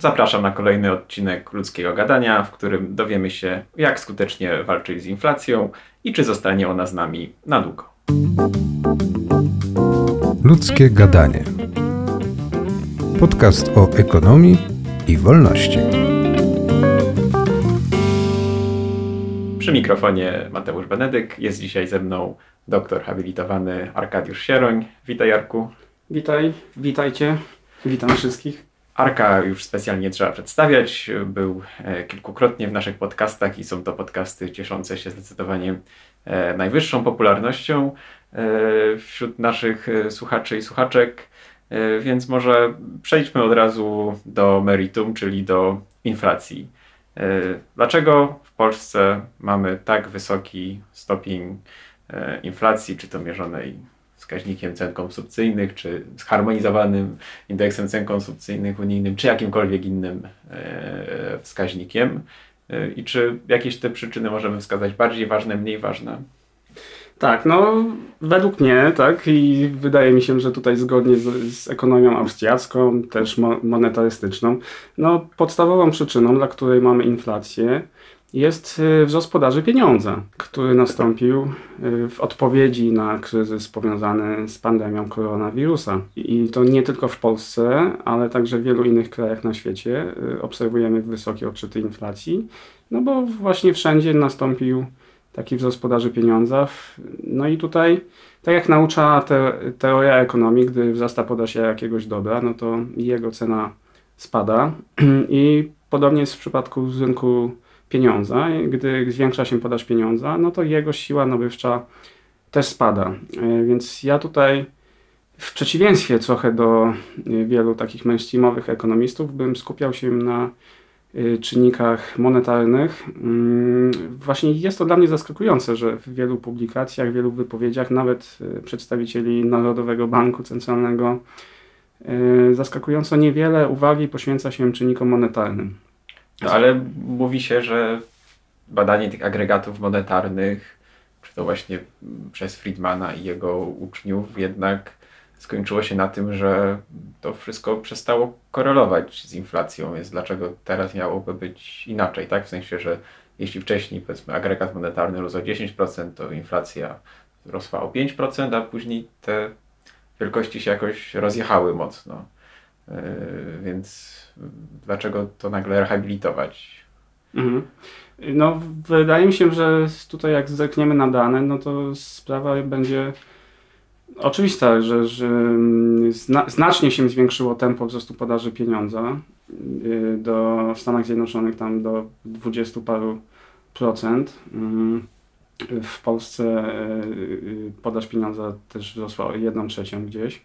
Zapraszam na kolejny odcinek Ludzkiego Gadania, w którym dowiemy się, jak skutecznie walczyć z inflacją i czy zostanie ona z nami na długo. Ludzkie Gadanie. Podcast o ekonomii i wolności. Przy mikrofonie Mateusz Benedyk. Jest dzisiaj ze mną doktor habilitowany Arkadiusz Sieroń. Witaj Jarku. Witaj, witajcie. Witam wszystkich. Arka już specjalnie nie trzeba przedstawiać. Był e, kilkukrotnie w naszych podcastach i są to podcasty cieszące się zdecydowanie e, najwyższą popularnością e, wśród naszych słuchaczy i słuchaczek. Więc może przejdźmy od razu do meritum, czyli do inflacji. Dlaczego w Polsce mamy tak wysoki stopień inflacji, czy to mierzonej wskaźnikiem cen konsumpcyjnych, czy zharmonizowanym indeksem cen konsumpcyjnych unijnym, czy jakimkolwiek innym e, wskaźnikiem e, i czy jakieś te przyczyny możemy wskazać bardziej ważne, mniej ważne? Tak, no według mnie, tak, i wydaje mi się, że tutaj zgodnie z, z ekonomią austriacką, też mo monetarystyczną, no podstawową przyczyną, dla której mamy inflację, jest y, wzrost podaży pieniądza, który nastąpił y, w odpowiedzi na kryzys powiązany z pandemią koronawirusa. I to nie tylko w Polsce, ale także w wielu innych krajach na świecie y, obserwujemy wysokie odczyty inflacji, no bo właśnie wszędzie nastąpił taki wzrost podaży pieniądza. No i tutaj, tak jak naucza te, teoria ekonomii, gdy wzrasta podaż jakiegoś dobra, no to jego cena spada. I podobnie jest w przypadku rynku pieniądza. Gdy zwiększa się podaż pieniądza, no to jego siła nabywcza też spada. E, więc ja tutaj w przeciwieństwie trochę do e, wielu takich mainstreamowych ekonomistów bym skupiał się na e, czynnikach monetarnych. Mm, właśnie jest to dla mnie zaskakujące, że w wielu publikacjach, w wielu wypowiedziach, nawet przedstawicieli Narodowego Banku Centralnego, zaskakująco niewiele uwagi poświęca się czynnikom monetarnym. No, ale mówi się, że badanie tych agregatów monetarnych, czy to właśnie przez Friedmana i jego uczniów, jednak skończyło się na tym, że to wszystko przestało korelować z inflacją, więc dlaczego teraz miałoby być inaczej, tak? W sensie, że jeśli wcześniej powiedzmy agregat monetarny rósł o 10%, to inflacja rosła o 5%, a później te wielkości się jakoś rozjechały mocno. Yy, więc dlaczego to nagle rehabilitować? Mhm. No, wydaje mi się, że tutaj jak zerkniemy na dane, no to sprawa będzie oczywista, że, że mm, zna, znacznie się zwiększyło tempo wzrostu podaży pieniądza yy, do, w Stanach Zjednoczonych tam do 20 paru procent. Mm, w Polsce yy, podaż pieniądza też wzrosła o 1 trzecią gdzieś.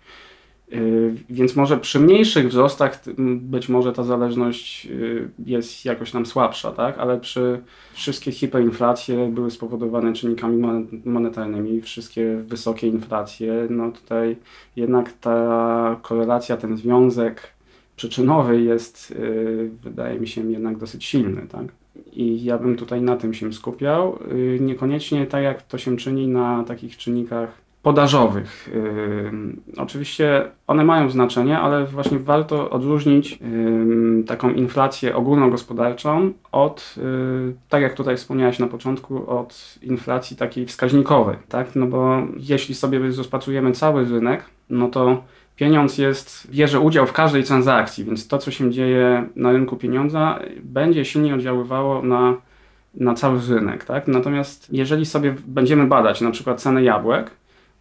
Y, więc może przy mniejszych wzrostach być może ta zależność y, jest jakoś nam słabsza, tak? ale przy wszystkie hiperinflacje były spowodowane czynnikami monetarnymi, wszystkie wysokie inflacje, no tutaj jednak ta korelacja, ten związek przyczynowy jest, y, wydaje mi się, jednak dosyć silny. Tak? I ja bym tutaj na tym się skupiał, niekoniecznie tak jak to się czyni na takich czynnikach podażowych. Yy, oczywiście one mają znaczenie, ale właśnie warto odróżnić yy, taką inflację ogólnogospodarczą od, yy, tak jak tutaj wspomniałeś na początku, od inflacji takiej wskaźnikowej, tak? No bo jeśli sobie rozpatrujemy cały rynek, no to pieniądz jest, bierze udział w każdej transakcji, więc to, co się dzieje na rynku pieniądza, będzie silnie oddziaływało na, na cały rynek, tak? Natomiast jeżeli sobie będziemy badać na przykład cenę jabłek,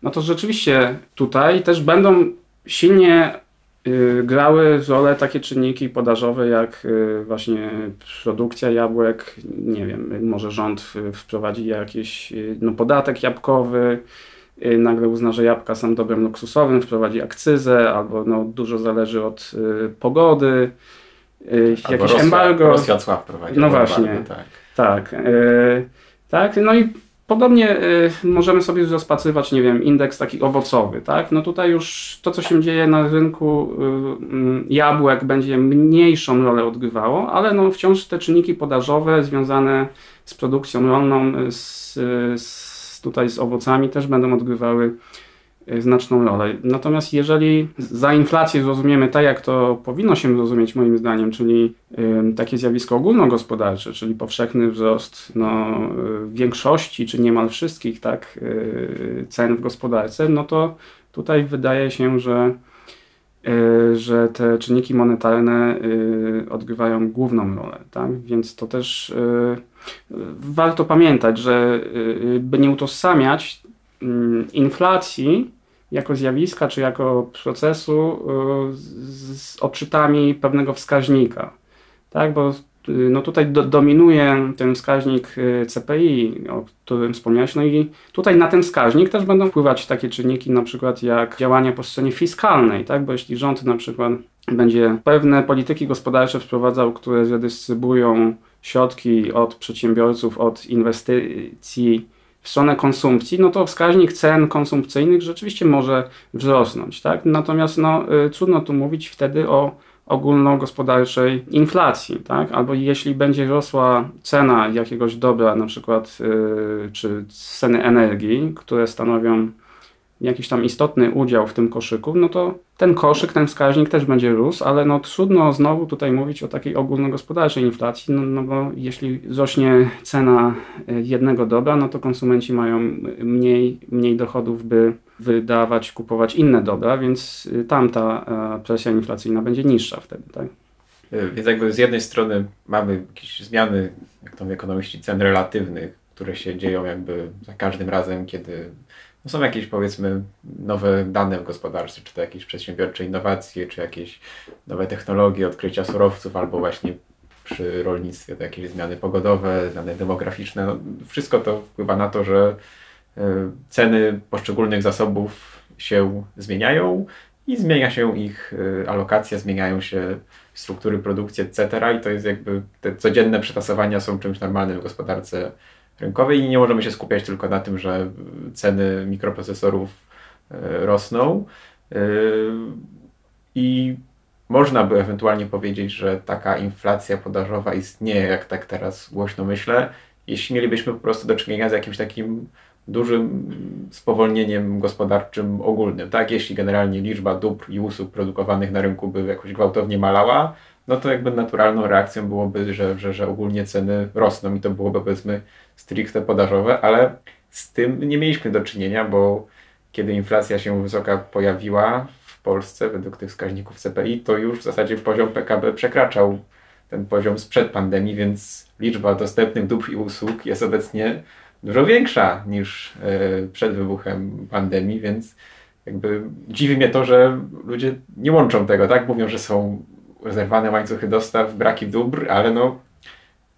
no to rzeczywiście tutaj też będą silnie y, grały rolę takie czynniki podażowe jak y, właśnie produkcja jabłek, nie wiem, może rząd wprowadzi jakiś y, no, podatek jabłkowy, nagle uzna, że jabłka są dobrem luksusowym, wprowadzi akcyzę, albo no, dużo zależy od pogody, albo jakieś Rosja, embargo. Rosja cła wprowadzi. No właśnie, embargo, tak. Tak, tak, no i Podobnie y, możemy sobie rozpatrywać, nie wiem, indeks taki owocowy, tak? No tutaj już to, co się dzieje na rynku y, y, jabłek będzie mniejszą rolę odgrywało, ale no wciąż te czynniki podażowe związane z produkcją rolną, z, z tutaj z owocami też będą odgrywały y, znaczną rolę. Natomiast jeżeli za inflację zrozumiemy tak, jak to powinno się zrozumieć moim zdaniem, czyli y, takie zjawisko ogólnogospodarcze, czyli powszechny wzrost no, y, większości, czy niemal wszystkich tak, y, cen w gospodarce, no to tutaj wydaje się, że y, że te czynniki monetarne y, odgrywają główną rolę. Tak? Więc to też y, warto pamiętać, że by nie utożsamiać inflacji jako zjawiska czy jako procesu z odczytami pewnego wskaźnika. Tak? Bo no tutaj do, dominuje ten wskaźnik y, CPI, o którym wspomniałeś, no i tutaj na ten wskaźnik też będą wpływać takie czynniki, na przykład jak działania po stronie fiskalnej, tak? bo jeśli rząd na przykład będzie pewne polityki gospodarcze wprowadzał, które redystrybują środki od przedsiębiorców, od inwestycji w stronę konsumpcji, no to wskaźnik cen konsumpcyjnych rzeczywiście może wzrosnąć. Tak? Natomiast no, y, trudno tu mówić wtedy o ogólnogospodarczej inflacji, tak? Albo jeśli będzie rosła cena jakiegoś dobra, na przykład yy, czy ceny energii, które stanowią jakiś tam istotny udział w tym koszyku, no to ten koszyk, ten wskaźnik też będzie rósł, ale no trudno znowu tutaj mówić o takiej ogólnogospodarczej inflacji, no, no bo jeśli wzrośnie cena y, jednego dobra, no to konsumenci mają mniej, mniej dochodów, by wydawać, kupować inne dobra, więc y, tam ta y, presja inflacyjna będzie niższa wtedy, tak? Więc jakby z jednej strony mamy jakieś zmiany, jak to ekonomiści, cen relatywnych, które się dzieją jakby za każdym razem, kiedy no są jakieś powiedzmy nowe dane w gospodarce, czy to jakieś przedsiębiorcze innowacje, czy jakieś nowe technologie, odkrycia surowców, albo właśnie przy rolnictwie to jakieś zmiany pogodowe, zmiany demograficzne. No, wszystko to wpływa na to, że e, ceny poszczególnych zasobów się zmieniają i zmienia się ich e, alokacja, zmieniają się struktury produkcji, etc. I to jest jakby te codzienne przetasowania są czymś normalnym w gospodarce rynkowej i nie możemy się skupiać tylko na tym, że ceny mikroprocesorów e, rosną. E, I można by ewentualnie powiedzieć, że taka inflacja podażowa istnieje, jak tak teraz głośno myślę, jeśli mielibyśmy po prostu do czynienia z jakimś takim dużym spowolnieniem gospodarczym ogólnym. Tak, jeśli generalnie liczba dóbr i usług produkowanych na rynku by jakoś gwałtownie malała, no to jakby naturalną reakcją byłoby, że, że, że ogólnie ceny rosną i to byłoby powiedzmy stricte podażowe, ale z tym nie mieliśmy do czynienia, bo kiedy inflacja się wysoka pojawiła w Polsce według tych wskaźników CPI, to już w zasadzie poziom PKB przekraczał ten poziom sprzed pandemii, więc liczba dostępnych dóbr i usług jest obecnie dużo większa niż e, przed wybuchem pandemii, więc jakby dziwi mnie to, że ludzie nie łączą tego, tak? Mówią, że są zerwane łańcuchy dostaw, braki dóbr, ale no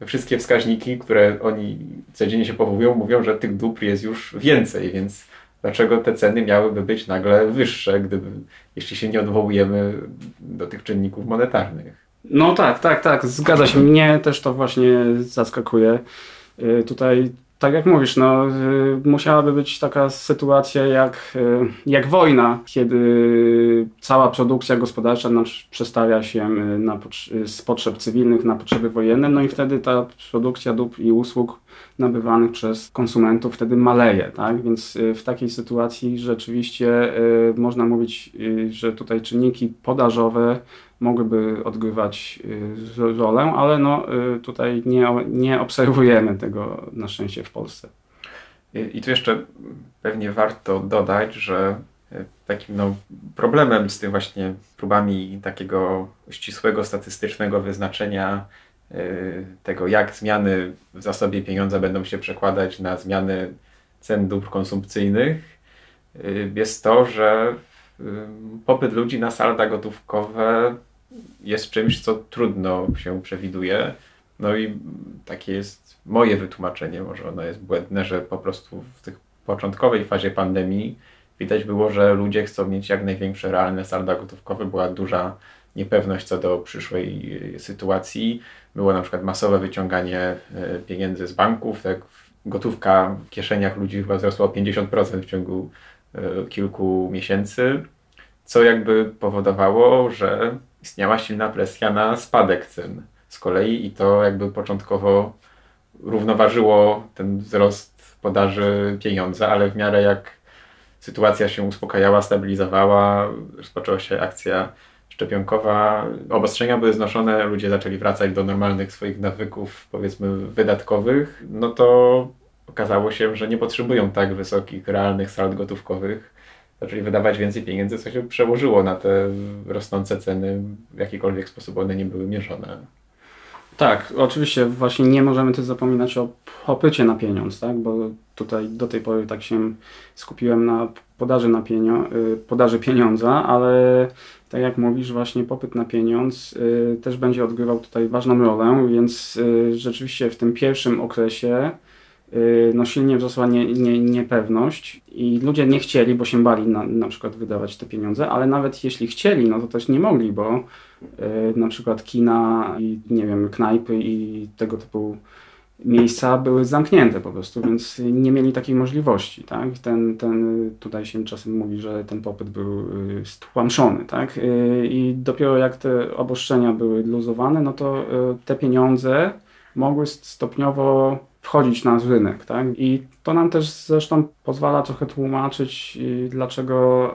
wszystkie wskaźniki, które oni codziennie się powołują, mówią, że tych dóbr jest już więcej, więc dlaczego te ceny miałyby być nagle wyższe, gdyby, jeśli się nie odwołujemy do tych czynników monetarnych? No tak, tak, tak, zgadza się. Mnie też to właśnie zaskakuje. Y, tutaj tak jak mówisz, no, y, musiałaby być taka sytuacja jak, y, jak wojna, kiedy cała produkcja gospodarcza przestawia się y, na, z potrzeb cywilnych na potrzeby wojenne, no i wtedy ta produkcja dóbr i usług nabywanych przez konsumentów wtedy maleje, tak? Więc w takiej sytuacji rzeczywiście można mówić, że tutaj czynniki podażowe mogłyby odgrywać y, rolę, ale no, y, tutaj nie, nie obserwujemy tego na szczęście w Polsce. I tu jeszcze pewnie warto dodać, że y, takim no, problemem z tym właśnie próbami takiego ścisłego, statystycznego wyznaczenia tego, jak zmiany w zasobie pieniądza będą się przekładać na zmiany cen dóbr konsumpcyjnych, jest to, że popyt ludzi na salda gotówkowe jest czymś, co trudno się przewiduje. No i takie jest moje wytłumaczenie, może ono jest błędne, że po prostu w tych początkowej fazie pandemii widać było, że ludzie chcą mieć jak największe realne salda gotówkowe, była duża niepewność co do przyszłej sytuacji. Było na przykład masowe wyciąganie e, pieniędzy z banków, tak gotówka w kieszeniach ludzi chyba wzrosła o 50% w ciągu e, kilku miesięcy, co jakby powodowało, że istniała silna presja na spadek cen z kolei i to jakby początkowo równoważyło ten wzrost podaży pieniądza, ale w miarę jak sytuacja się uspokajała, stabilizowała, rozpoczęła się akcja szczepionkowa, obostrzenia były znoszone, ludzie zaczęli wracać do normalnych swoich nawyków, powiedzmy, wydatkowych, no to okazało się, że nie potrzebują tak wysokich, realnych sald gotówkowych. Zaczęli wydawać więcej pieniędzy, co się przełożyło na te rosnące ceny, w jakikolwiek sposób one nie były mierzone. Tak, oczywiście właśnie nie możemy też zapominać o popycie na pieniądz, tak? bo tutaj do tej pory tak się skupiłem na podaży, na pienio podaży pieniądza, ale tak jak mówisz, właśnie popyt na pieniądz y, też będzie odgrywał tutaj ważną rolę, więc y, rzeczywiście w tym pierwszym okresie y, no silnie wzrosła nie, nie, niepewność i ludzie nie chcieli, bo się bali na, na przykład wydawać te pieniądze, ale nawet jeśli chcieli, no to też nie mogli, bo na przykład kina i nie wiem, knajpy i tego typu miejsca były zamknięte po prostu, więc nie mieli takiej możliwości. Tak? Ten, ten, tutaj się czasem mówi, że ten popyt był y, stłamszony. Tak? Y, I dopiero jak te obostrzenia były luzowane, no to y, te pieniądze mogły stopniowo wchodzić na rynek. Tak? I to nam też zresztą pozwala trochę tłumaczyć, dlaczego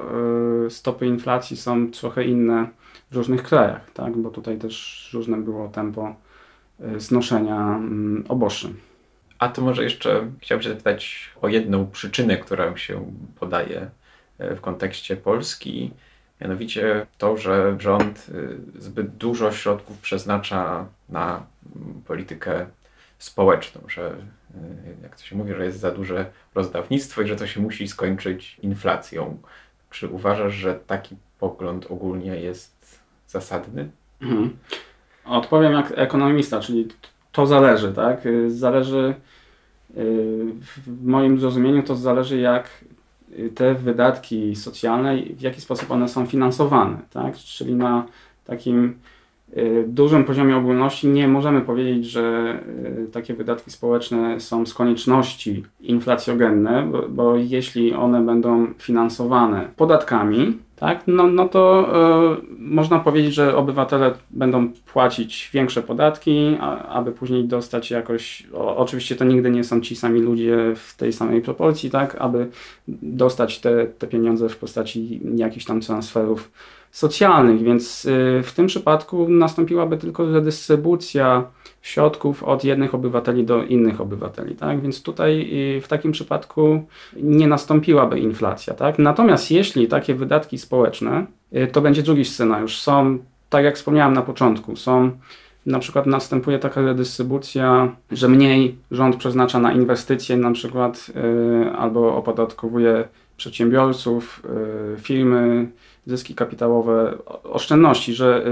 stopy inflacji są trochę inne w różnych krajach, tak? bo tutaj też różne było tempo znoszenia mm, obostrzeń. A to może jeszcze chciałbym się zapytać o jedną przyczynę, którą się podaje e, w kontekście Polski. Mianowicie to, że rząd e, zbyt dużo środków przeznacza na mm, politykę społeczną, że jak to się mówi, że jest za duże rozdawnictwo i że to się musi skończyć inflacją. Czy uważasz, że taki pogląd ogólnie jest zasadny? Mhm. Odpowiem jak ekonomista, czyli to zależy, tak? Y, zależy, y, w moim zrozumieniu to zależy jak te wydatki socjalne, w jaki sposób one są finansowane, tak? Czyli na takim y, dużym poziomie ogólności nie możemy powiedzieć, że takie wydatki społeczne są z konieczności inflacjogenne, bo, bo jeśli one będą finansowane podatkami, tak, no, no to y, można powiedzieć, że obywatele będą płacić większe podatki, a, aby później dostać jakoś, o, oczywiście to nigdy nie są ci sami ludzie w tej samej proporcji, tak, aby dostać te, te pieniądze w postaci jakichś tam transferów socjalnych, więc y, w tym przypadku nastąpiłaby tylko redystrybucja środków od jednych obywateli do innych obywateli, tak? Więc tutaj y, w takim przypadku nie nastąpiłaby inflacja, tak? Natomiast jeśli takie wydatki społeczne, y, to będzie drugi scenariusz. Są, tak jak wspomniałem na początku, są na przykład następuje taka redystrybucja, że mniej rząd przeznacza na inwestycje na przykład albo opodatkowuje przedsiębiorców, firmy, zyski kapitałowe, oszczędności, że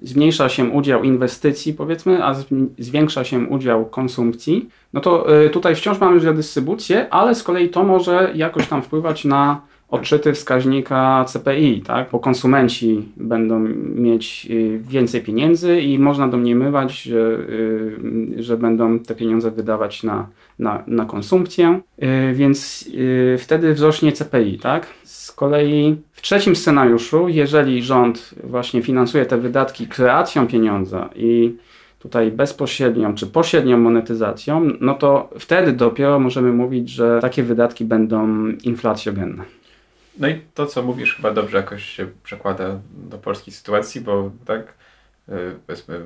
yy, zmniejsza się udział inwestycji, powiedzmy, a zwiększa się udział konsumpcji, no to y, tutaj wciąż mamy redystrybucję, ale z kolei to może jakoś tam wpływać na odczyty wskaźnika CPI, tak? bo konsumenci będą mieć y, więcej pieniędzy i można domniemywać, że, y, że będą te pieniądze wydawać na, na, na konsumpcję, więc wtedy wzrośnie CPI. Tak? Z kolei trzecim scenariuszu, jeżeli rząd właśnie finansuje te wydatki kreacją pieniądza i tutaj bezpośrednią czy pośrednią monetyzacją, no to wtedy dopiero możemy mówić, że takie wydatki będą inflacjogenne. No i to, co mówisz, chyba dobrze jakoś się przekłada do polskiej sytuacji, bo tak, y, powiedzmy,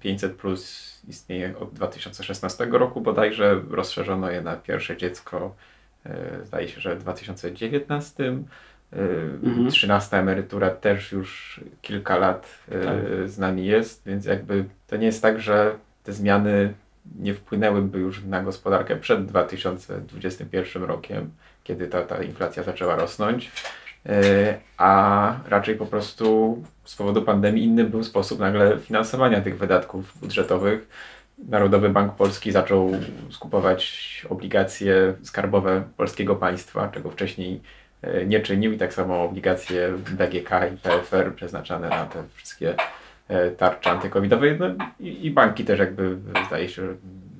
500 plus istnieje od 2016 roku bodajże, rozszerzono je na pierwsze dziecko, y, zdaje się, że w 2019 Mhm. 13 emerytura też już kilka lat tak. z nami jest, więc jakby to nie jest tak, że te zmiany nie wpłynęłyby już na gospodarkę przed 2021 rokiem, kiedy ta, ta inflacja zaczęła rosnąć, e, a raczej po prostu z powodu pandemii inny był sposób nagle finansowania tych wydatków budżetowych. Narodowy Bank Polski zaczął skupować obligacje skarbowe polskiego państwa, czego wcześniej E, nie czynił. I tak samo obligacje BGK i PFR przeznaczone na te wszystkie e, tarcze antykowidowe. No, i, banki też jakby zdaje się, że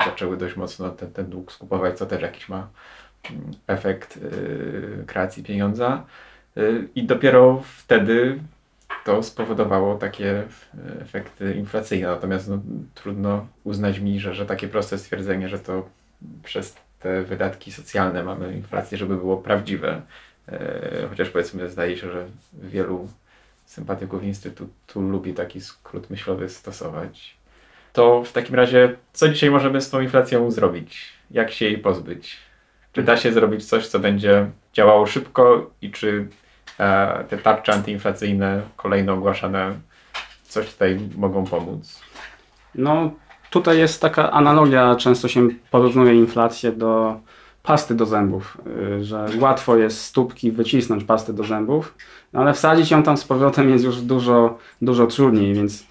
zaczęły dość mocno ten, ten dług skupować, co też jakiś ma efekt y, kreacji pieniądza y, i dopiero wtedy to spowodowało takie efekty inflacyjne. Natomiast no, trudno uznać mi, że, że takie proste stwierdzenie, że to przez te wydatki socjalne mamy inflację, żeby było prawdziwe. e, chociaż powiedzmy zdaje się, że wielu sympatyków Instytutu lubi taki skrót myślowy stosować. To w takim razie, co dzisiaj możemy z tą inflacją zrobić? Jak się jej pozbyć? Czy da się zrobić coś, co będzie działało szybko i czy e, te tarcze antyinflacyjne, kolejno ogłaszane, coś tutaj mogą pomóc? No, tutaj jest taka analogia, często się porównuje inflację do pasty do zębów, y, że łatwo jest stópki wycisnąć pasty do zębów, no ale wsadzić ją tam z powrotem jest już dużo, dużo trudniej, więc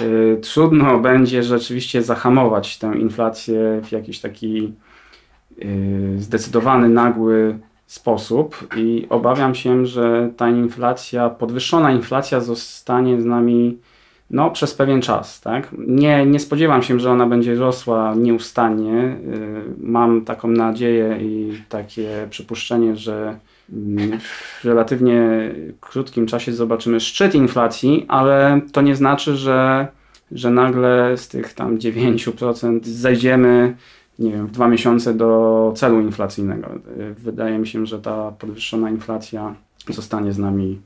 y, trudno będzie rzeczywiście zahamować tę inflację w jakiś taki zdecydowany, nagły sposób i obawiam się, że ta inflacja, podwyższona inflacja zostanie z nami no, przez pewien czas. Tak? Nie, nie spodziewam się, że ona będzie rosła nieustannie. Y, mam taką nadzieję i takie przypuszczenie, że w relatywnie krótkim czasie zobaczymy szczyt inflacji, ale to nie znaczy, że, że nagle z tych tam 9% zejdziemy nie wiem, w dwa miesiące do celu inflacyjnego. Wydaje mi się, że ta podwyższona inflacja zostanie z nami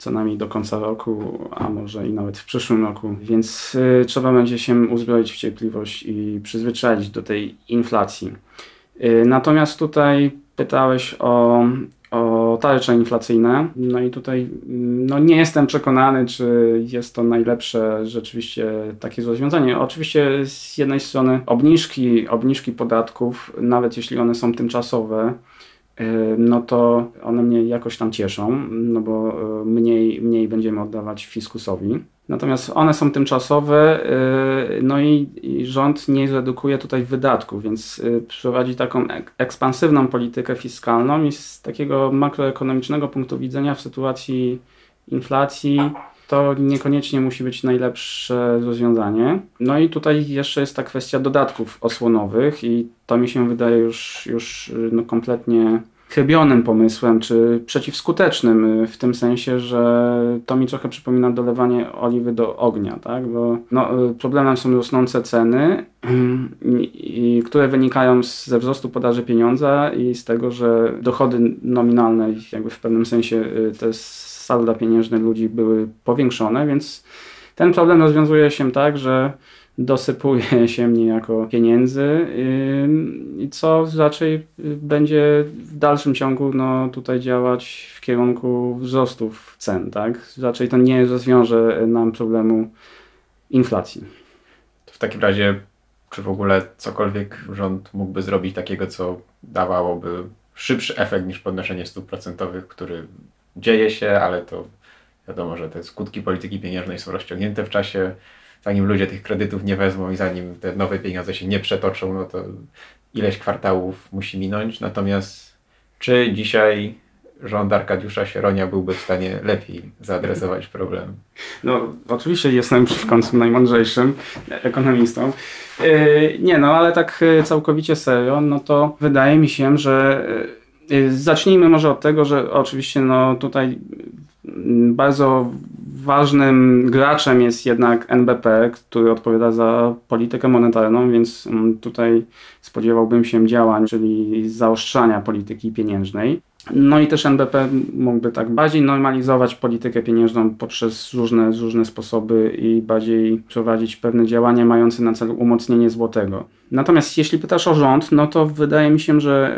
co najmniej do końca roku, a może i nawet w przyszłym roku. Więc y, trzeba będzie się uzbroić w cierpliwość i przyzwyczaić do tej inflacji. Y, natomiast tutaj pytałeś o, o tarcze inflacyjne. No i tutaj mm, no nie jestem przekonany, czy jest to najlepsze rzeczywiście takie rozwiązanie. Oczywiście z jednej strony obniżki, obniżki podatków, nawet jeśli one są tymczasowe, no to one mnie jakoś tam cieszą, no bo e, mniej, mniej będziemy oddawać fiskusowi. Natomiast one są tymczasowe, e, no i, rząd nie zredukuje tutaj wydatków, więc e, prowadzi taką ekspansywną politykę fiskalną i z takiego makroekonomicznego punktu widzenia w sytuacji inflacji to niekoniecznie musi być najlepsze rozwiązanie. No i tutaj jeszcze jest ta kwestia dodatków osłonowych i to mi się wydaje już, już no kompletnie chybionym pomysłem, czy przeciwskutecznym, w tym sensie, że to mi trochę przypomina dolewanie oliwy do ognia, tak? bo no, problemem są rosnące ceny, i, które wynikają ze wzrostu podaży pieniądza i z tego, że dochody nominalne, jakby w pewnym sensie y, te salda pieniężne ludzi były powiększone, więc ten problem rozwiązuje się tak, że dosypuje się niejako pieniędzy i co raczej będzie w dalszym ciągu no, tutaj działać w kierunku wzrostów cen. Tak? Raczej to nie rozwiąże nam problemu inflacji. To w takim razie, czy w ogóle cokolwiek rząd mógłby zrobić takiego, co dawałoby szybszy efekt niż podnoszenie stóp procentowych, który dzieje się, ale to wiadomo, że te skutki polityki pieniężnej są rozciągnięte w czasie. Zanim ludzie tych kredytów nie wezmą i zanim te nowe pieniądze się nie przetoczą, no to ileś kwartałów musi minąć. Natomiast czy dzisiaj rząd Arkadiusza Sieronia byłby w stanie lepiej zaadresować problem? No, oczywiście jestem w końcu najmądrzejszym ekonomistą. Yy, nie, no ale tak yy, całkowicie serio, no to wydaje mi się, że yy, zacznijmy może od tego, że oczywiście no tutaj bardzo ważnym graczem jest jednak NBP, który odpowiada za politykę monetarną, więc mm, tutaj spodziewałbym się działań, czyli zaostrzania polityki pieniężnej. No i też NBP mógłby tak bardziej normalizować politykę pieniężną poprzez różne, różne sposoby i bardziej prowadzić pewne działania mające na celu umocnienie złotego. Natomiast jeśli pytasz o rząd, no to wydaje mi się, że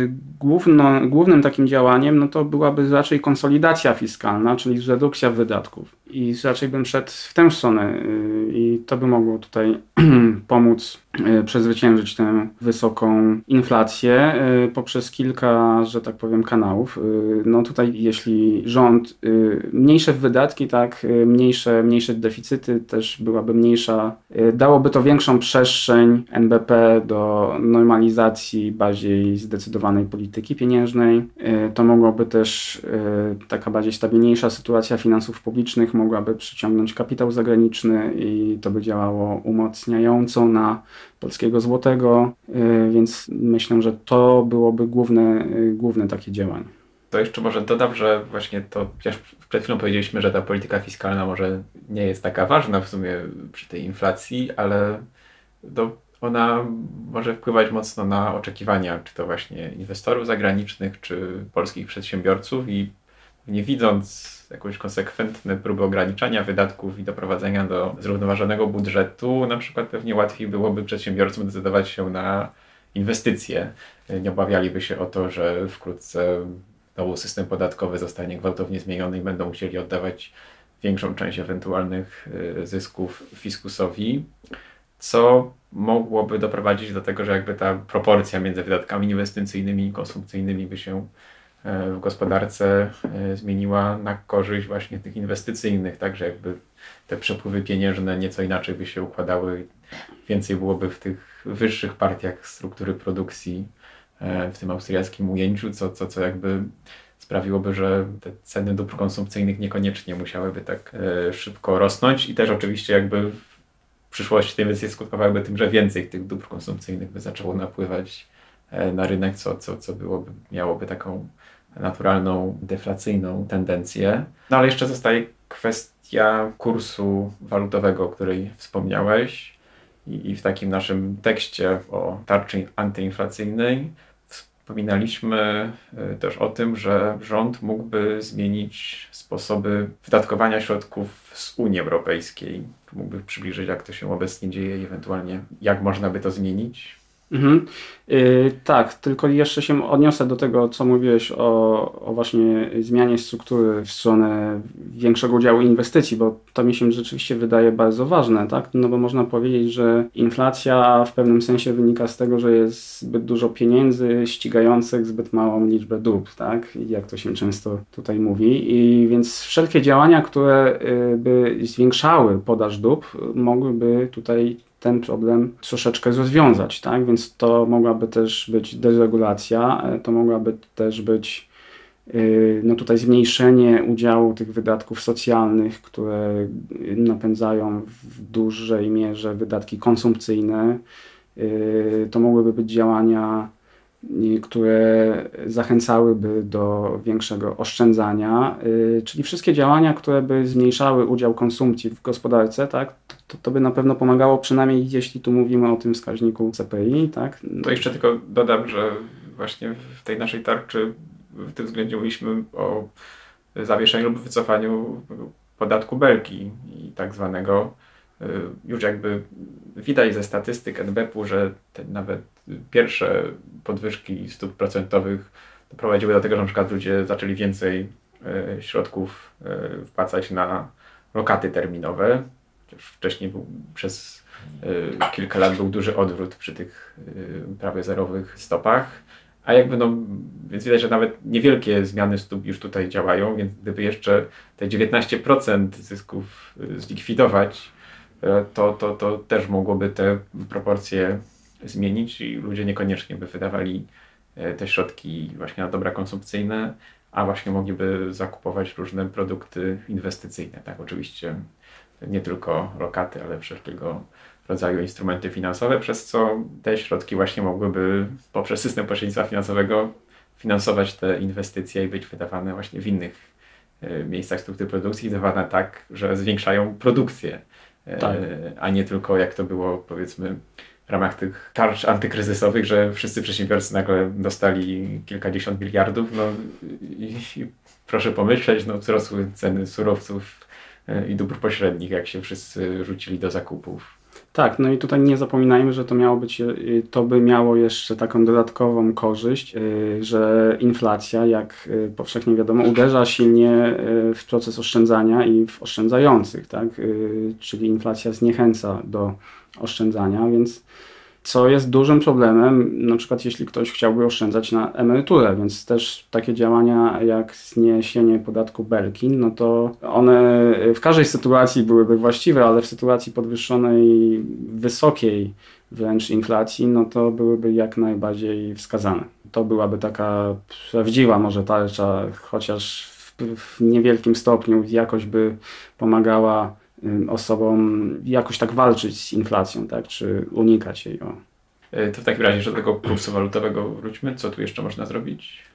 yy, główno, głównym takim działaniem no to byłaby raczej konsolidacja fiskalna, czyli redukcja wydatków. I raczej bym szedł w tę stronę yy, i to by mogło tutaj pomóc przezwyciężyć tę wysoką inflację yy, poprzez kilka, że tak powiem, kanałów. Y, no tutaj jeśli rząd mniejsze wydatki, tak, mniejsze, mniejsze deficyty, też byłaby mniejsza, dałoby to większą przestrzeń NBP do normalizacji bardziej zdecydowanej polityki pieniężnej. To mogłoby też taka bardziej stabilniejsza sytuacja finansów publicznych mogłaby przyciągnąć kapitał zagraniczny i to by działało umacniająco na polskiego złotego, więc myślę, że to byłoby główne, główne takie działanie. To jeszcze może dodam, że właśnie to, chociaż przed chwilą powiedzieliśmy, że ta polityka fiskalna może nie jest taka ważna w sumie przy tej inflacji, ale to ona może wpływać mocno na oczekiwania, czy to właśnie inwestorów zagranicznych, czy polskich przedsiębiorców i nie widząc jakąś konsekwentne próby ograniczania wydatków i doprowadzenia do zrównoważonego budżetu, na przykład pewnie łatwiej byłoby przedsiębiorcom decydować się na inwestycje. Nie obawialiby się o to, że wkrótce znowu system podatkowy zostanie gwałtownie zmieniony i będą musieli oddawać większą część ewentualnych y, zysków fiskusowi, co mogłoby doprowadzić do tego, że jakby ta proporcja między wydatkami inwestycyjnymi i konsumpcyjnymi by się w gospodarce e, zmieniła na korzyść właśnie tych inwestycyjnych, także jakby te przepływy pieniężne nieco inaczej by się układały, więcej byłoby w tych wyższych partiach struktury produkcji E, w tym austriackim ujęciu, co, co, co jakby sprawiłoby, że te ceny dóbr konsumpcyjnych niekoniecznie musiałyby tak e, szybko rosnąć. I też oczywiście jakby w przyszłości te inwestycje skutkowałyby tym, że więcej tych dóbr konsumpcyjnych by zaczęło napływać e, na rynek, co, co, co byłoby, miałoby taką naturalną, deflacyjną tendencję. No ale jeszcze zostaje kwestia kursu walutowego, o której wspomniałeś. I w takim naszym tekście o tarczy antyinflacyjnej Wspominaliśmy e, też o tym, że rząd mógłby zmienić sposoby wydatkowania środków z Unii Europejskiej. Mógłby przybliżyć, jak to się obecnie dzieje i ewentualnie jak można by to zmienić? Mhm. Yy, tak, tylko jeszcze się odniosę do tego, co mówiłeś o, o właśnie zmianie struktury w stronę większego udziału inwestycji, bo to mi się rzeczywiście wydaje bardzo ważne, tak? No bo można powiedzieć, że inflacja w pewnym sensie wynika z tego, że jest zbyt dużo pieniędzy ścigających zbyt małą liczbę dóbr, tak? Jak to się często tutaj mówi. I więc wszelkie działania, które y, by zwiększały podaż dóbr, mogłyby tutaj ten problem troszeczkę rozwiązać, tak? Więc to mogłaby też być deregulacja, e, to mogłaby też być y, no tutaj zmniejszenie udziału tych wydatków socjalnych, które napędzają w dużej mierze wydatki konsumpcyjne. Y, to mogłyby być działania które zachęcałyby do większego oszczędzania, y, czyli wszystkie działania, które by zmniejszały udział konsumpcji w gospodarce, tak, to, to by na pewno pomagało, przynajmniej jeśli tu mówimy o tym wskaźniku CPI. Tak. To jeszcze tylko dodam, że właśnie w tej naszej tarczy w tym względzie mówiliśmy o zawieszeniu lub wycofaniu podatku belki i tak zwanego już jakby widać ze statystyk NBP-u, że nawet pierwsze podwyżki stóp procentowych doprowadziły do tego, że na przykład ludzie zaczęli więcej e, środków e, wpłacać na lokaty terminowe. Wcześniej był, przez kilka lat był duży odwrót przy tych prawie zerowych stopach. A jakby no, więc widać, że nawet niewielkie zmiany stóp już tutaj działają, więc gdyby jeszcze te 19% zysków zlikwidować, to, to, to też mogłoby te proporcje zmienić i ludzie niekoniecznie by wydawali e, te środki właśnie na dobra konsumpcyjne, a właśnie mogliby zakupować różne produkty inwestycyjne. Tak, oczywiście nie tylko lokaty, ale wszelkiego rodzaju instrumenty finansowe, przez co te środki właśnie mogłyby poprzez system pośrednictwa finansowego finansować te inwestycje i być wydawane właśnie w innych e, miejscach struktury produkcji, wydawane tak, że zwiększają produkcję, e, tak. a nie tylko jak to było powiedzmy w ramach tych tarcz antykryzysowych, że wszyscy przedsiębiorcy nagle dostali kilkadziesiąt miliardów. No i, i proszę pomyśleć, no wzrosły ceny surowców e, i dóbr pośrednich, jak się wszyscy rzucili do zakupów. Tak, no i tutaj nie zapominajmy, że to miało być, e, to by miało jeszcze taką dodatkową korzyść, e, że inflacja, jak powszechnie wiadomo, uderza silnie w proces oszczędzania i w oszczędzających, tak? Czyli inflacja zniechęca do oszczędzania, więc co jest dużym problemem, na przykład jeśli ktoś chciałby oszczędzać na emeryturę, więc też takie działania jak zniesienie podatku Belkin, no to one w każdej sytuacji byłyby właściwe, ale w sytuacji podwyższonej, wysokiej wręcz inflacji, no to byłyby jak najbardziej wskazane. To byłaby taka prawdziwa może tarcza, chociaż w, w niewielkim stopniu jakoś by pomagała osobom jakoś tak walczyć z inflacją, tak, czy unikać jej. O. E, to w takim razie jeszcze do tego kursu walutowego wróćmy. Co tu jeszcze można zrobić?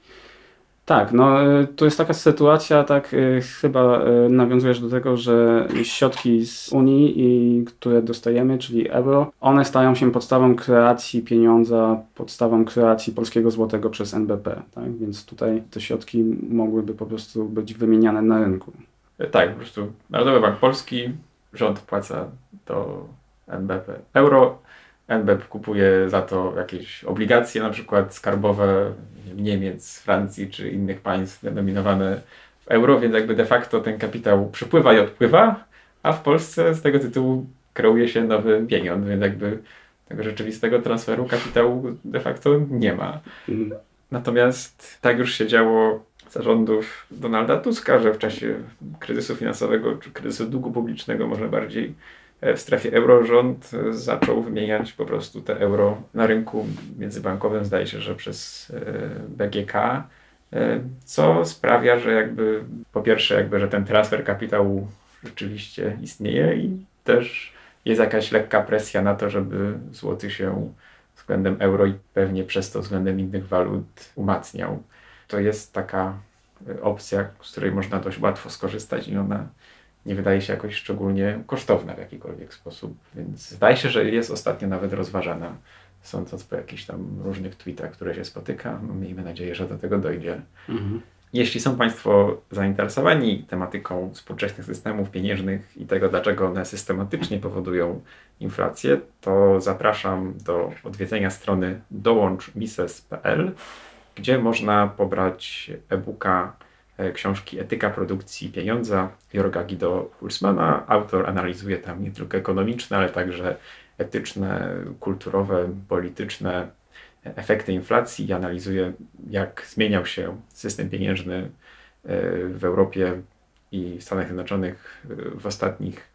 Tak, no y, to jest taka sytuacja, tak y, chyba y, nawiązujesz do tego, że środki z Unii, i, które dostajemy, czyli euro, one stają się podstawą kreacji pieniądza, podstawą kreacji polskiego złotego przez NBP, tak? Więc tutaj te środki mogłyby po prostu być wymieniane na rynku. Tak, po prostu Narodowy Bank Polski, rząd wpłaca do NBP euro, NBP kupuje za to jakieś obligacje, na przykład skarbowe Niemiec, Francji czy innych państw denominowane w euro, więc jakby de facto ten kapitał przypływa i odpływa, a w Polsce z tego tytułu kreuje się nowy pieniądz, więc jakby tego rzeczywistego transferu kapitału de facto nie ma. Mhm. Natomiast tak już się działo zarządów Donalda Tuska, że w czasie kryzysu finansowego czy kryzysu długu publicznego może bardziej w strefie euro rząd zaczął wymieniać po prostu te euro na rynku międzybankowym, zdaje się, że przez e, BGK, e, co sprawia, że jakby po pierwsze jakby, że ten transfer kapitału rzeczywiście istnieje i też jest jakaś lekka presja na to, żeby złoty się względem euro i pewnie przez to względem innych walut umacniał. To jest taka opcja, z której można dość łatwo skorzystać i ona nie wydaje się jakoś szczególnie kosztowna w jakikolwiek sposób, więc zdaje się, że jest ostatnio nawet rozważana, sądząc po jakichś tam różnych tweetach, które się spotyka. No, miejmy nadzieję, że do tego dojdzie. Mhm. Jeśli są Państwo zainteresowani tematyką współczesnych systemów pieniężnych i tego, dlaczego one systematycznie powodują inflację, to zapraszam do odwiedzenia strony dołączmises.pl, gdzie można pobrać e-booka E, książki Etyka produkcji pieniądza Jorga Guido Hulsmana. Autor analizuje tam nie tylko ekonomiczne, ale także etyczne, kulturowe, polityczne efekty inflacji i analizuje, jak zmieniał się system pieniężny e, w Europie i Stanach Zjednoczonych e, w ostatnich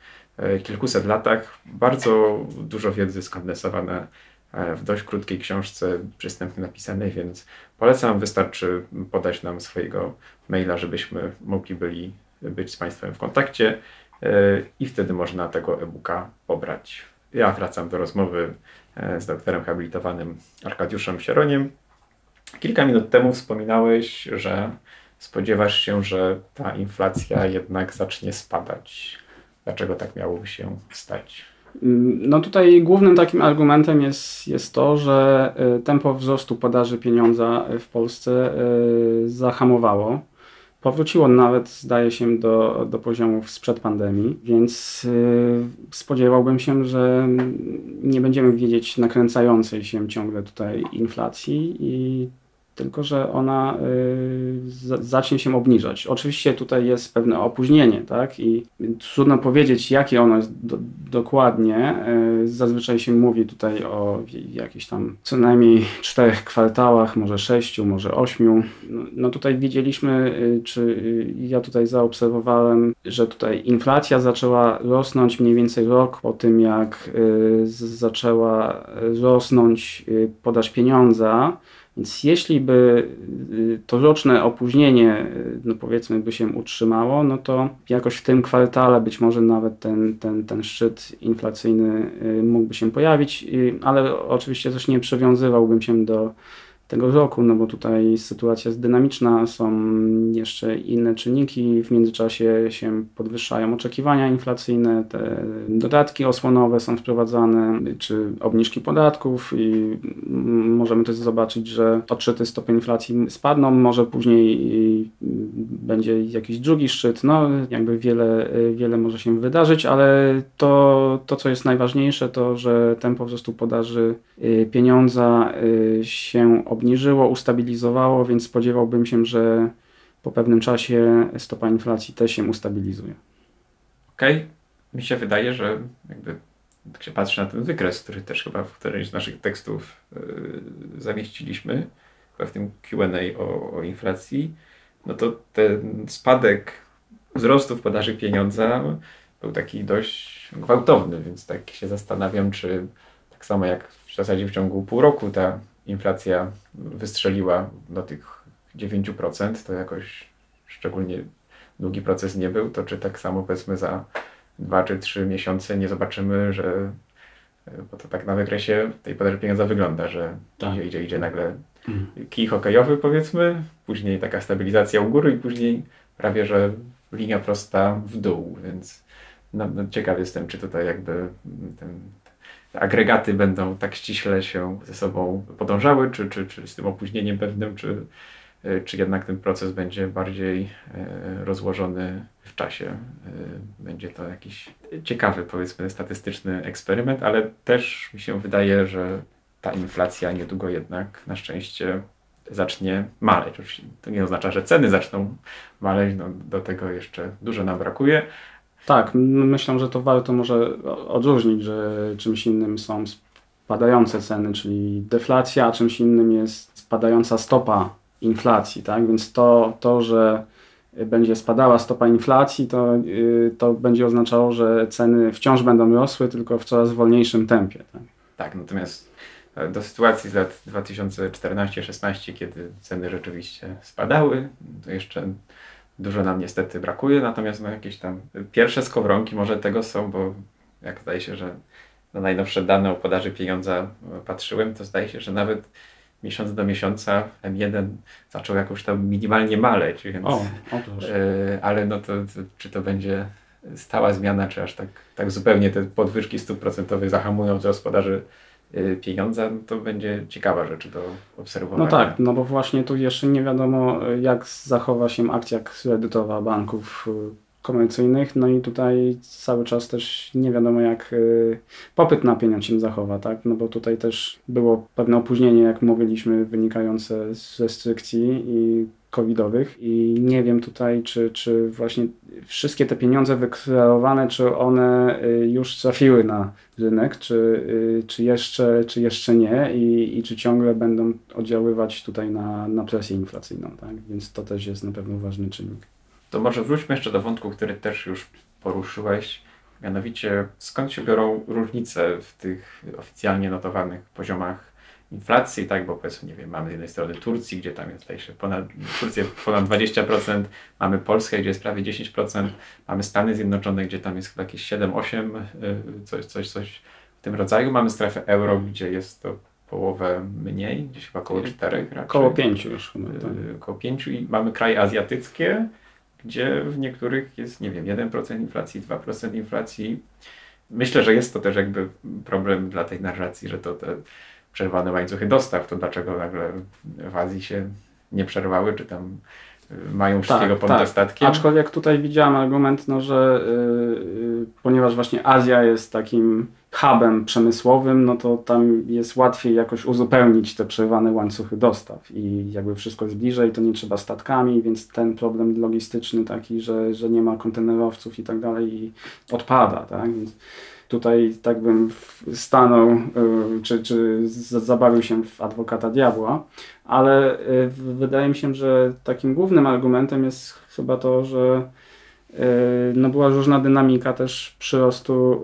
kilkuset latach. Bardzo dużo wiedzy skondensowane w dość krótkiej książce, przystępnie napisanej, więc polecam. Wystarczy podać nam swojego maila, żebyśmy mogli byli być z Państwem w kontakcie e, i wtedy można tego e-booka pobrać. Ja wracam do rozmowy e, z doktorem habilitowanym Arkadiuszem Sieroniem. Kilka minut temu wspominałeś, że spodziewasz się, że ta inflacja jednak zacznie spadać. Dlaczego tak miałoby się stać? No tutaj głównym takim argumentem jest, jest to, że e, tempo wzrostu podaży pieniądza w Polsce e, zahamowało. Powróciło nawet, zdaje się, do, do poziomów sprzed pandemii, więc e, spodziewałbym się, że nie będziemy widzieć nakręcającej się ciągle tutaj inflacji i tylko że ona y, zacznie się obniżać. Oczywiście tutaj jest pewne opóźnienie, tak? I trudno powiedzieć, jakie ono jest do, dokładnie. Y, zazwyczaj się mówi tutaj o jakichś tam co najmniej czterech kwartałach, może sześciu, może ośmiu. No, no tutaj widzieliśmy, y, czy ja tutaj zaobserwowałem, że tutaj inflacja zaczęła rosnąć mniej więcej rok po tym, jak zaczęła rosnąć podaż pieniądza. Więc jeśli by y, to roczne opóźnienie, y, no powiedzmy, by się utrzymało, no to jakoś w tym kwartale być może nawet ten, ten, ten szczyt inflacyjny y, mógłby się pojawić, ale oczywiście też nie przywiązywałbym się do tego roku, no bo tutaj sytuacja jest dynamiczna, są jeszcze inne czynniki, w międzyczasie się podwyższają oczekiwania inflacyjne, te dodatki osłonowe są wprowadzane, czy obniżki podatków i możemy też zobaczyć, że odczyty stopień inflacji spadną, może później będzie jakiś drugi szczyt, no jakby wiele, wiele może się wydarzyć, ale to, to co jest najważniejsze, to że tempo wzrostu podaży y, pieniądza y, się obniżyło, ustabilizowało, więc spodziewałbym się, że po pewnym czasie stopa inflacji też się ustabilizuje. Okej, okay. mi się wydaje, że jakby tak się patrzy na ten wykres, który też chyba w którymś z naszych tekstów yy, zamieściliśmy, chyba w tym Q&A o, o inflacji, no to ten spadek wzrostów podaży pieniądza był taki dość gwałtowny, więc tak się zastanawiam, czy tak samo jak w zasadzie w ciągu pół roku ta inflacja wystrzeliła do tych 9%, to jakoś szczególnie długi proces nie był, to czy tak samo powiedzmy za dwa czy trzy miesiące nie zobaczymy, że bo to tak na wykresie tej podaży pieniądza wygląda, że Tak. idzie, idzie, idzie nagle Mhm. kij hokejowy powiedzmy, później taka stabilizacja u góry i później prawie, że linia prosta w dół, więc no, no, ciekaw jestem, czy tutaj jakby ten, te agregaty będą tak ściśle się ze sobą podążały, czy, czy, czy z tym opóźnieniem pewnym, czy, e, czy jednak ten proces będzie bardziej e, rozłożony w czasie. E, Będzie to jakiś ciekawy, powiedzmy, statystyczny eksperyment, ale też mi się wydaje, że ta inflacja niedługo jednak na szczęście zacznie maleć. To nie oznacza, że ceny zaczną maleć, no, do tego jeszcze dużo nam brakuje. Tak, myślę, że to warto może odróżnić, że czymś innym są spadające ceny, czyli deflacja, a czymś innym jest spadająca stopa inflacji, tak? Więc to, to że będzie spadała stopa inflacji, to, y, to będzie oznaczało, że ceny wciąż będą rosły, tylko w coraz wolniejszym tempie. Tak? Tak, natomiast e, do sytuacji z lat 2014-16, kiedy ceny rzeczywiście spadały, to jeszcze dużo nam niestety brakuje, natomiast no, jakieś tam pierwsze skowronki może tego są, bo jak zdaje się, że na najnowsze dane o podaży pieniądza e, patrzyłem, to zdaje się, że nawet miesiąc do miesiąca M1 zaczął jakoś tam minimalnie maleć, więc... O. E, ale no to, to czy to będzie stała zmiana, czy aż tak, tak zupełnie te podwyżki stóp procentowych zahamują wzrost podaży pieniądza, no to będzie ciekawa rzecz do obserwowania. No tak, no bo właśnie tu jeszcze nie wiadomo, jak zachowa się akcja kredytowa banków y, komercyjnych, no i tutaj cały czas też nie wiadomo, jak y, popyt na pieniądz się zachowa, tak? No bo tutaj też było pewne opóźnienie, jak mówiliśmy, wynikające z restrykcji i covidowych i nie wiem tutaj, czy, czy właśnie wszystkie te pieniądze wykreowane, czy one y, już trafiły na rynek, czy, y, czy, jeszcze, czy jeszcze nie i, i czy ciągle będą oddziaływać tutaj na, na presję inflacyjną, tak? Więc to też jest na pewno ważny czynnik. To może wróćmy jeszcze do wątku, który też już poruszyłeś, mianowicie skąd się biorą różnice w tych oficjalnie notowanych poziomach inflacji, tak, bo powiedzmy, nie wiem, mamy z jednej strony Turcji, gdzie tam jest, się, ponad, Turcję ponad 20%, mamy Polskę, gdzie jest prawie 10%, mamy Stany Zjednoczone, gdzie tam jest jakieś 7-8, y, coś, coś, coś w tym rodzaju, mamy strefę euro, gdzie jest to połowę mniej, gdzieś chyba około 4 raczej. Koło pięciu już chyba. Tak. Y, około 5 i mamy kraje azjatyckie, gdzie w niektórych jest, nie wiem, 1% inflacji, 2% inflacji. Myślę, że jest to też jakby problem dla tej narracji, że to te przerwane łańcuchy dostaw, to dlaczego nagle w Azji się nie przerwały, czy tam y, mają wszystkiego pod dostatkiem. Aczkolwiek tutaj widziałem argument, no, że y, y, ponieważ właśnie Azja jest takim hubem przemysłowym, no to tam jest łatwiej jakoś uzupełnić te przerwane łańcuchy dostaw i jakby wszystko jest bliżej, to nie trzeba statkami, więc ten problem logistyczny taki, że, że nie ma kontenerowców i tak dalej odpada, tak? Więc tutaj tak bym stanął, y, czy, czy zabawił się w adwokata diabła, ale y, wydaje mi się, że takim głównym argumentem jest chyba to, że y, no była różna dynamika też przyrostu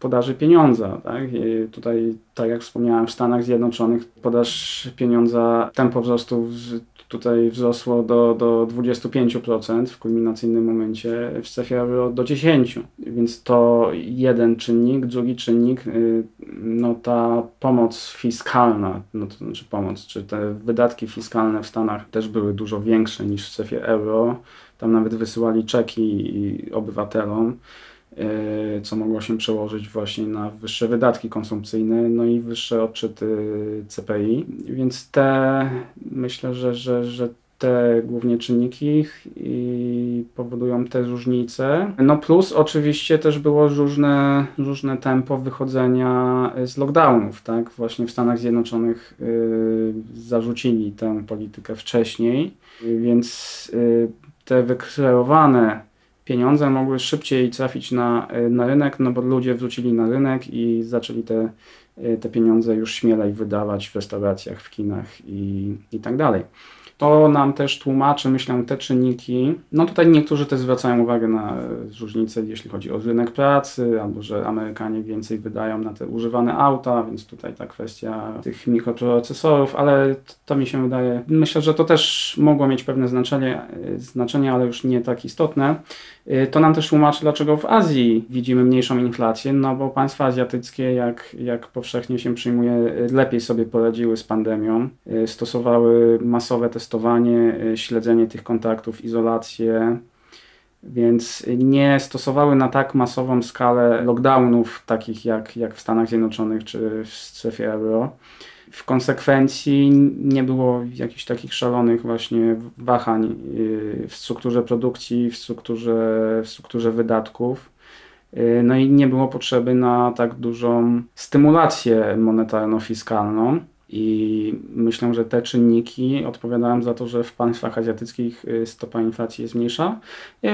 podaży pieniądza. Tak? I tutaj, tak jak wspomniałem, w Stanach Zjednoczonych podaż pieniądza, tempo wzrostu tutaj wzrosło do, do 25% w kulminacyjnym momencie, w strefie euro do 10%. Więc to jeden czynnik. Drugi czynnik, y, no ta pomoc fiskalna, no to znaczy pomoc, czy te wydatki fiskalne w Stanach też były dużo większe niż w strefie euro. Tam nawet wysyłali czeki obywatelom, co mogło się przełożyć właśnie na wyższe wydatki konsumpcyjne, no i wyższe odczyty CPI. Więc te, myślę, że, że, że te głównie czynniki i powodują te różnice. No plus oczywiście też było różne, różne tempo wychodzenia z lockdownów, tak? Właśnie w Stanach Zjednoczonych y, zarzucili tę politykę wcześniej, więc y, te wykreowane pieniądze mogły szybciej trafić na, y, na rynek, no bo ludzie wrócili na rynek i zaczęli te, y, te pieniądze już śmielej wydawać w restauracjach, w kinach i, i tak dalej. To nam też tłumaczy, myślę, te czynniki. No tutaj niektórzy też zwracają uwagę na e, różnice, jeśli chodzi o rynek pracy, albo że Amerykanie więcej wydają na te używane auta, więc tutaj ta kwestia tych mikroprocesorów, ale to mi się wydaje, myślę, że to też mogło mieć pewne znaczenie, znaczenie ale już nie tak istotne. Y, to nam też tłumaczy, dlaczego w Azji widzimy mniejszą inflację, no bo państwa azjatyckie, jak, jak powszechnie się przyjmuje, y, lepiej sobie poradziły z pandemią. Y, stosowały masowe testowanie, śledzenie tych kontaktów, izolację, więc nie stosowały na tak masową skalę lockdownów, takich jak, jak w Stanach Zjednoczonych czy w strefie euro. W konsekwencji nie było jakichś takich szalonych właśnie wahań y, w strukturze produkcji, w strukturze, w strukturze wydatków. Y, no i nie było potrzeby na tak dużą stymulację monetarno-fiskalną. I myślę, że te czynniki odpowiadają za to, że w państwach azjatyckich y, stopa inflacji jest mniejsza.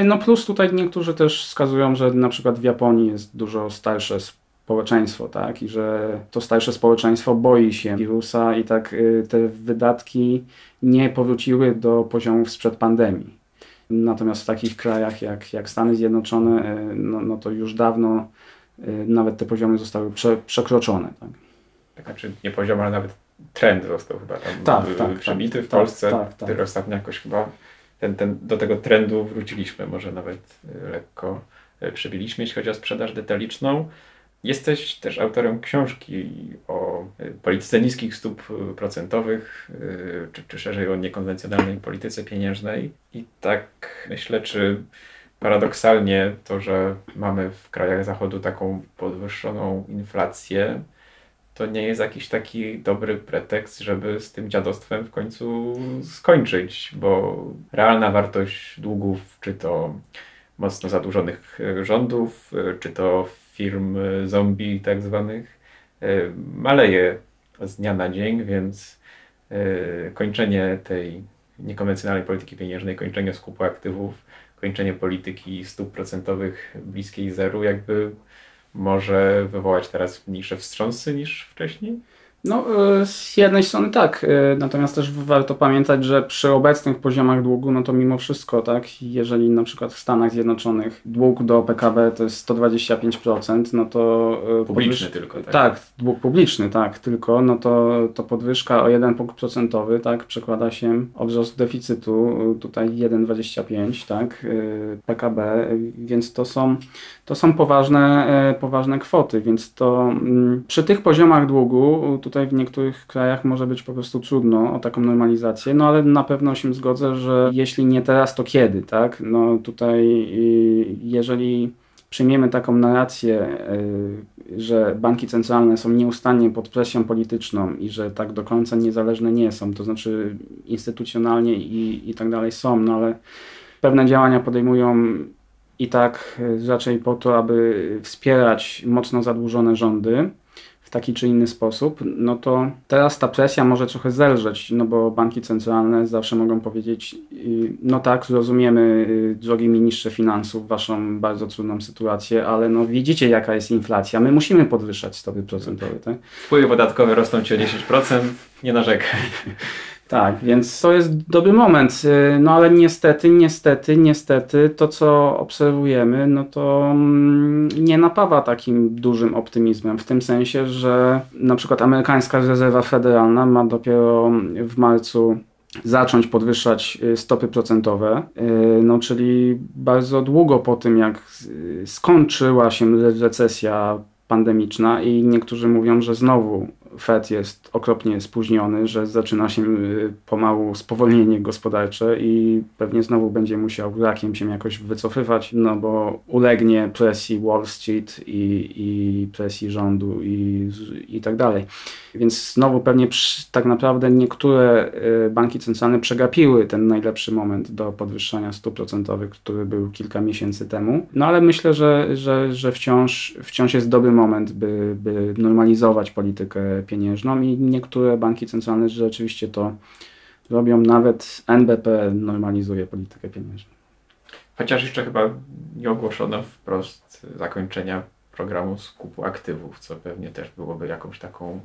No plus tutaj niektórzy też wskazują, że na przykład w Japonii jest dużo starsze społeczeństwo, tak? I że to starsze społeczeństwo boi się wirusa i tak y, te wydatki nie powróciły do poziomów sprzed pandemii. Natomiast w takich krajach jak, jak Stany Zjednoczone, y, no, no to już dawno y, nawet te poziomy zostały prze, przekroczone. Tak? tak, znaczy nie poziom, ale nawet trend został chyba tam tak, tak, przebity tak, w Polsce. Tak, tak, tak. ostatnio jakoś chyba ten, ten, do tego trendu wróciliśmy, może nawet lekko przebiliśmy, jeśli chodzi o sprzedaż detaliczną. Jesteś też autorem książki o y, polityce niskich stóp y, procentowych, y, czy, czy szerzej o niekonwencjonalnej polityce pieniężnej. I tak myślę, czy paradoksalnie to, że mamy w krajach Zachodu taką podwyższoną inflację, to nie jest jakiś taki dobry pretekst, żeby z tym dziadostwem w końcu skończyć, bo realna wartość długów, czy to mocno zadłużonych rządów, czy to firm e, zombie tak zwanych e, maleje z dnia na dzień, więc e, kończenie tej niekonwencjonalnej polityki pieniężnej, kończenie skupu aktywów, kończenie polityki stóp procentowych bliskiej zeru jakby może wywołać teraz mniejsze wstrząsy niż wcześniej? No, e, z jednej strony tak, e, natomiast też warto pamiętać, że przy obecnych poziomach długu, no to mimo wszystko, tak, jeżeli na przykład w Stanach Zjednoczonych dług do PKB to jest 125%, no to... E, publiczny tylko, tak? Tak, dług publiczny, tak, tylko, no to, to podwyżka o 1 punkt procentowy, tak, przekłada się o wzrost deficytu, tutaj 1,25, tak, PKB, więc to są, to są poważne, poważne kwoty, więc to mm, przy tych poziomach długu, tutaj w niektórych krajach może być po prostu trudno o taką normalizację, no ale na pewno się zgodzę, że jeśli nie teraz, to kiedy, tak? No tutaj y, jeżeli przyjmiemy taką narrację, y, że banki centralne są nieustannie pod presją polityczną i że tak do końca niezależne nie są, to znaczy instytucjonalnie i, i tak dalej są, no ale pewne działania podejmują i tak y, raczej po to, aby wspierać mocno zadłużone rządy, taki czy inny sposób, no to teraz ta presja może trochę zelżeć, no bo banki centralne zawsze mogą powiedzieć, y, no tak, zrozumiemy, y, drogi ministrze finansów, waszą bardzo trudną sytuację, ale no widzicie jaka jest inflacja, my musimy podwyższać stopy procentowe. Tak? Wpływy podatkowe rosną ci o 10%, nie narzekaj. Tak, więc to jest dobry moment. Y, no ale niestety, niestety, niestety to, co obserwujemy, no to mm, nie napawa takim dużym optymizmem. W tym sensie, że na przykład amerykańska rezerwa federalna ma dopiero w marcu zacząć podwyższać y, stopy procentowe, y, no czyli bardzo długo po tym, jak skończyła się recesja pandemiczna i niektórzy mówią, że znowu Fed jest okropnie spóźniony, że zaczyna się y, pomału spowolnienie gospodarcze i pewnie znowu będzie musiał rakiem się jakoś wycofywać, no bo ulegnie presji Wall Street i, i presji rządu i, i tak dalej. Więc znowu pewnie przy, tak naprawdę niektóre y, banki centralne przegapiły ten najlepszy moment do podwyższania stóp procentowych, który był kilka miesięcy temu. No ale myślę, że, że, że wciąż, wciąż jest dobry moment, by, by normalizować politykę pieniężną i niektóre banki centralne rzeczywiście to robią. Nawet NBP normalizuje politykę pieniężną. Chociaż jeszcze chyba nie ogłoszono wprost zakończenia programu skupu aktywów, co pewnie też byłoby jakąś taką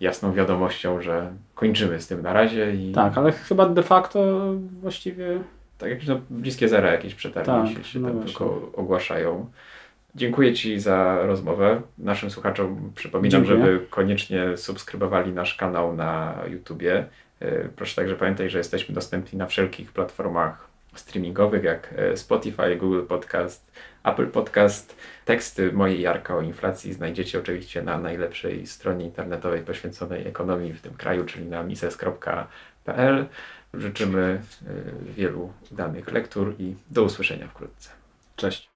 jasną wiadomością, że kończymy z tym na razie. I... Tak, ale chyba de facto właściwie. Tak, jakieś no, bliskie zera jakieś przetargi tak, się, się no tam tylko ogłaszają. Dziękuję Ci za rozmowę. Naszym słuchaczom przypominam, Dziękuję. żeby koniecznie subskrybowali nasz kanał na YouTubie. E, proszę także pamiętać, że jesteśmy dostępni na wszelkich platformach streamingowych jak e, Spotify, Google Podcast, Apple Podcast. Teksty mojej Jarka o inflacji znajdziecie oczywiście na najlepszej stronie internetowej poświęconej ekonomii w tym kraju, czyli na mises.pl. Życzymy e, wielu danych lektur i do usłyszenia wkrótce. Cześć.